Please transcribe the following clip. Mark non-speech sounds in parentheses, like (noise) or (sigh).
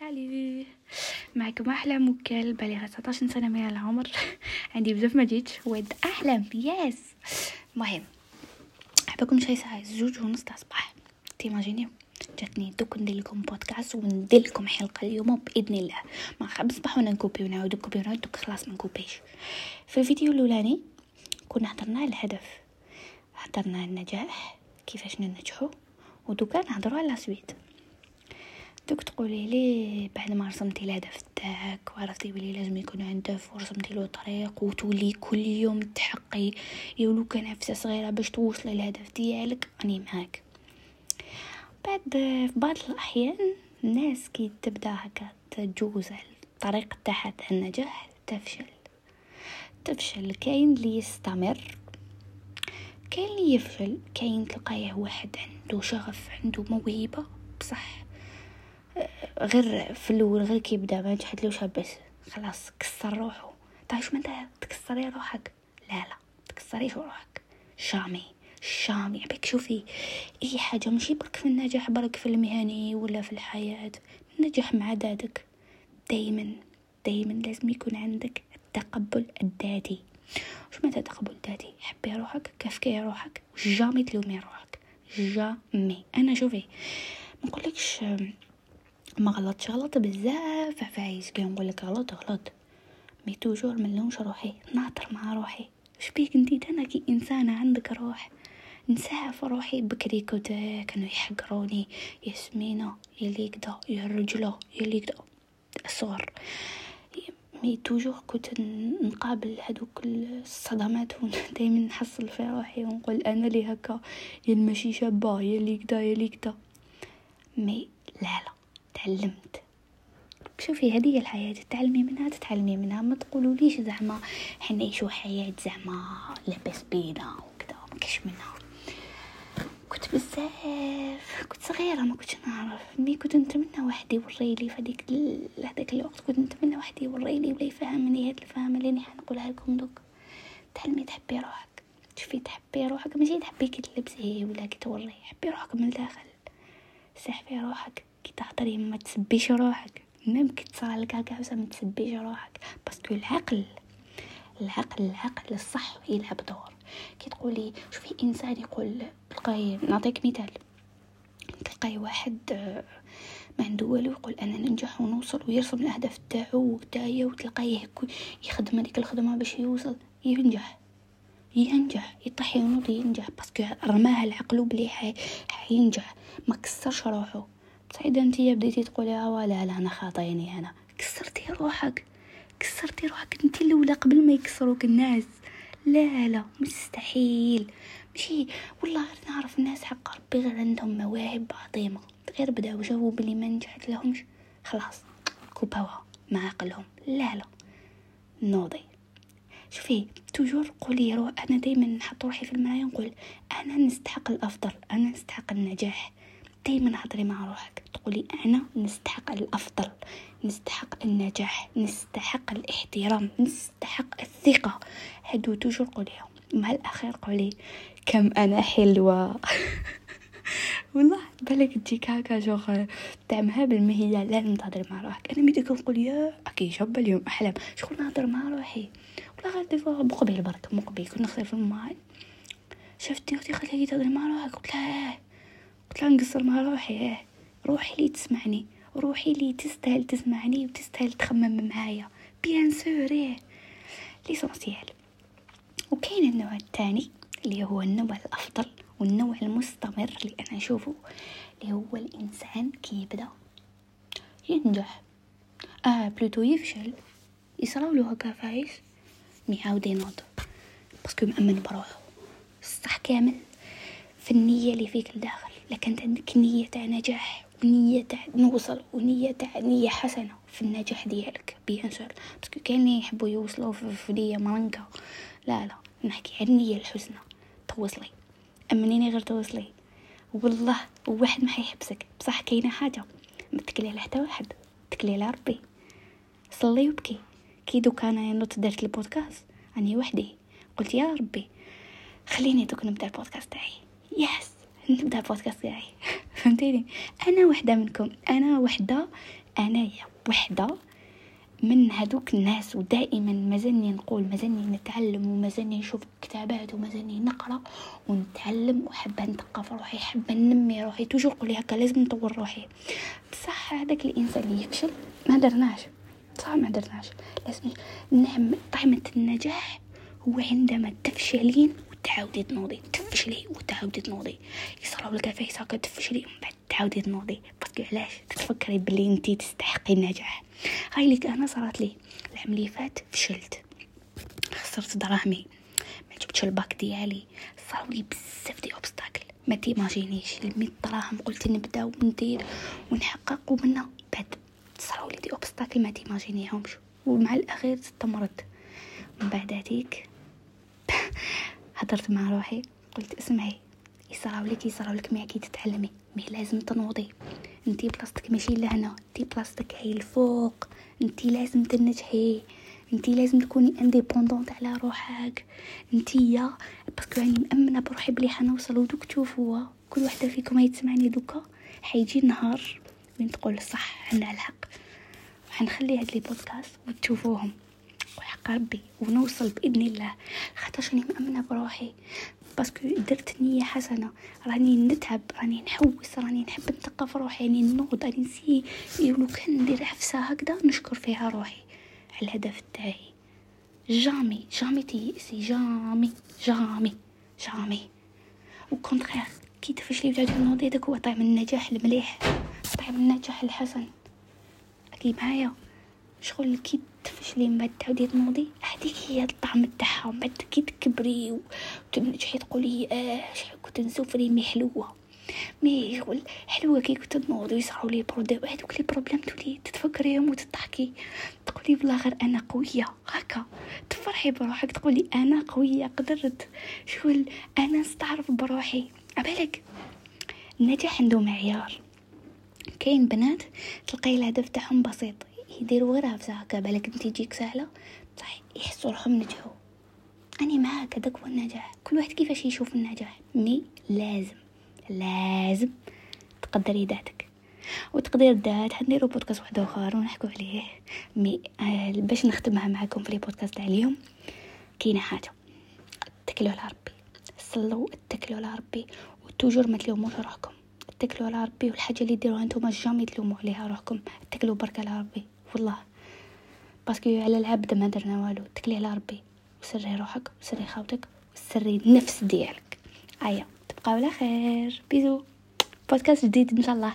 سالي معكم احلام وكل بالغة 19 سنة من العمر. (laughs) عندي بزاف ما جيتش. ود احلام يس المهم احبكم شي ساعة زوج ونص تاع الصباح. تيماجينيو جاتني دوك ندير لكم بودكاست وندير لكم حلقة اليوم بإذن الله. ما خاب صباح وأنا نكوبي ونعاود نكوبي ونعاود دوك خلاص ما نكوبيش. في الفيديو الأولاني كنا هضرنا على الهدف. هضرنا على النجاح كيفاش ننجحو ودوكا نهضروا على سويت دوك تقولي لي بعد ما رسمتي الهدف تاعك وعرفتي بلي لازم يكون هدف ورسمتي له طريق وتولي كل يوم تحقي يولو كان نفسه صغيرة باش توصلي للهدف ديالك راني معاك. بعد في بعض الأحيان الناس كي تبدأ هكا تجوز الطريق تاعها تاع النجاح تفشل. تفشل كاين اللي يستمر كاين اللي يفشل كاين تلقايه واحد عنده شغف عنده موهبة بصح غير في الأول غير كيبدا ما نجحتلوش بس. خلاص كسر طيب شو انت تكسري روحك. لا لا. تكسريش روحك. شامي. شامي. بك شوفي. أي حاجة. ماشي برك في النجاح برك في المهني ولا في الحياة. النجاح مع ذاتك دايما دايما لازم يكون عندك التقبل الذاتي. شو معناتها التقبل الذاتي؟ حبي روحك كافكي روحك jamais تلومي روحك. jamais. أنا شوفي ما نقولكش ما غلطش غلط بزاف عفايس كي نقول لك غلط غلط. mais toujours ملونش روحي ناطر مع روحي. اش بيك انتي؟ أنا كي انسانة عندك روح. نساف روحي بكري كنت كانوا يحقروني يا سمينة يا ليكدا يا الرجله يا ليكدا. الصغر mais toujours كنت نقابل هذوك الصدمات ودائما (laughs) نحصل في روحي ونقول أنا لي هكا يا ماشي شابه يا ليكدا يا ليكدا. mais لا لا. تعلمت. شوفي هذه الحياة تتعلمي منها تتعلمي منها. ما تقولوليش زعما حنعيشو حياة زعما لاباس بينا وكذا ما كاش منها. كنت بزاف كنت صغيرة ما كنتش نعرف. mais كنت نتمنى واحد يوريلي في هذيك هذاك الوقت كنت نتمنى واحد يوريلي ولا يفهمني هاد الفهم اللي حنقولها لكم دوك. تعلمي تحبي روحك. شوفي تحبي روحك ماشي تحبي كي تلبسي ولا كي توري حبي روحك من الداخل. سحبي روحك. كي تهضري ما تسبيش روحك. même كي تصرالك هكا ما تسبيش روحك. parce que العقل العقل العقل الصح يلعب دور. كي تقولي شوفي إنسان يقول تلقاي نعطيك مثال. تلقاي واحد ما عنده والو يقول أنا ننجح ونوصل ويرسم الأهداف تاعو وتاعي وتلقايه يخدم هذيك الخدمة باش يوصل. ينجح. ينجح. يطيح ينوض ينجح. parce que رماه العقل بلي حينجح. ما كسرش روحه بصح إذا نتيا بديتي تقولي آه لا لا أنا خاطيني أنا. كسرتي روحك. كسرتي روحك. أنت الأولى قبل ما يكسروك الناس. لا لا مستحيل. ماشي. والله غير نعرف الناس حق ربي غير عندهم مواهب عظيمة. غير بداو جاوبوا بلي ما نجحت لهمش. خلاص كوباوها مع عقلهم. لا لا. نوضي شوفي توجور قولي روح أنا دائما نحط روحي في المرايه نقول أنا نستحق الأفضل. أنا نستحق النجاح. دايما هضري مع روحك. تقولي أنا نستحق الأفضل نستحق النجاح نستحق الاحترام نستحق الثقة. هادو توجور قوليهم. مع الاخير قولي كم أنا حلوة. (laughs) والله بالك تجيك هكا مهابل ما هي لازم تهضر مع روحك. أنا ميديك نقول يا أكيد شاب اليوم أحلام. شكون نهضر مع روحي؟ والله غير ديفا مقبل برك مقبل كنا نغسل في الماء شفتي أختي خليكي تهضري مع روحك؟ قلت لها قلت لها نقصر مع روحي. إيه روحي لي تسمعني روحي لي تستاهل تسمعني وتستاهل تخمم معايا. bien sûr إيه. l'essentiel وكاين النوع الثاني اللي هو النوع الأفضل والنوع المستمر اللي أنا اشوفه اللي هو الإنسان كي يبدا ينجح. آه plutôt يفشل. يصراولو عفايس ميعاود ينوض parce que مأمن بروحو. الصح كامل. في النية اللي فيك الداخل لكن عندك نية تاع نجاح ونية تاع نوصل ونية تاع نية حسنة في النجاح ديالك bien sûr. parce que كاين يحبوا يوصلوا في نية مرنكة لا لا نحكي على النية الحسنى توصلي. أمنيني غير توصلي. والله واحد ما حيحبسك. بصح كاينة حاجة. ما تكلي على حتى واحد. تكلي على ربي صلي وبكي كي دوك أنا نوت درت البودكاست أني وحدي. قلت يا ربي خليني دوك نبدأ البودكاست تاعي. yes. نبدأ البودكاست تاعي (laughs) فهمتيني؟ أنا وحدة منكم. أنا وحدة انايا وحدة من هذوك الناس ودائما مازلني نقول مازلني نتعلم ومازلني نشوف كتابات ومازلني نقرأ ونتعلم وحابة نثقف روحي حابة ننمي روحي. toujours نقول هكا لازم نطور روحي. بصح هذاك الإنسان اللي يفشل ما درناش. صح ما درناش. لازم نعم طعمة النجاح هو عندما تفشلين وتعاودي تنوضي تفشلي وتعاودي تنوضي. يصراو لك في هكا تفشلي ومن بعد تعاودي تنوضي. parce que علاش؟ تتفكري بلي انتي تستحقي النجاح. هاي لك أنا صارت لي. العام اللي فات فشلت. خسرت دراهمي. ما جبتش الباك ديالي. صاروا لي بزاف des obstacles ما تيماجينيش. المية دراهم قلت نبدا وندير ونحقق ومنا بعد. صراو لي des obstacles ما تيماجينيهمش. ومع الأخير استمرت من بعد هذيك (laughs) هدرت مع روحي قلت اسمعي يصراو لك يصراو لك مع تتعلمي mais لازم تنوضي. انتي بلاصتك ماشي لهنا انتي بلاصتك هي الفوق انتي لازم تنجحي انتي لازم تكوني indépendante على روحك. انتي يا parce que راني مأمنة بروحي بلي حنوصل ودوك تشوفوا كل وحدة فيكم هي تسمعني دوكا. حيجي نهار وين تقول صح عندها الحق. وحنخلي هاد les podcasts وتشوفوهم. وحق ربي ونوصل بإذن الله. خاطرش راني مأمنة بروحي. parce que درت نية حسنة. راني نتعب راني نحوس راني نحب نثقف روحي راني نوض راني ن essayer. لو كان ندير عفسه هكذا نشكر فيها روحي. على الهدف تاعي jamais jamais تيأسي. jamais jamais jamais. و au contraire كي تفشلي وتعودي تنوضي داك هو طعم النجاح المليح طعم النجاح الحسن أكيد معايا شغل كي تفشلي من بعد تعاودي تنوضي هذيك هي الطعم تاعها. ومن بعد كي تكبري وتنجحي تقولي آه شحال كنت ن souffrir mais حلوة. mais شغل حلوة كي كنت تنوضي ويصراو les problèmes هذوك les problèmes تولي تتفكريهم وتضحكي تقولي بلا غير أنا قوية هكا تفرحي بروحك تقولي أنا قوية قدرت. شغل أنا نستعرف بروحي. عبالك النجاح عنده معيار. كاين بنات تلقاي الهدف تاعهم بسيط. يديروا هفزه هكا بالك انت تجيك سهلة؟ صح يحسوا روحهم نجحوا اني معاك هذاك هو النجاح كل واحد كيفاش يشوف النجاح؟ مي لازم لازم تقدري ذاتك وتقدير الذات. حنديرو بودكاست واحد اخر ونحكوا عليه. mais آه باش نختمها معكم في البودكاست تاع اليوم كاينة حاجة. اتكلوا على ربي. صلوا اتكلوا على ربي. و toujours ما تلوموش روحكم. اتكلوا على ربي. والحاجة اللي ديروها نتوما jamais تلوموا عليها روحكم. اتكلوا برك على ربي. والله. parce que على العبد ما درنا والو. اتكلي على ربي. وسري روحك وسري خاوتك وسري النفس ديالك. أيا تبقاو على خير. بيزو. بودكاست جديد إن شاء الله.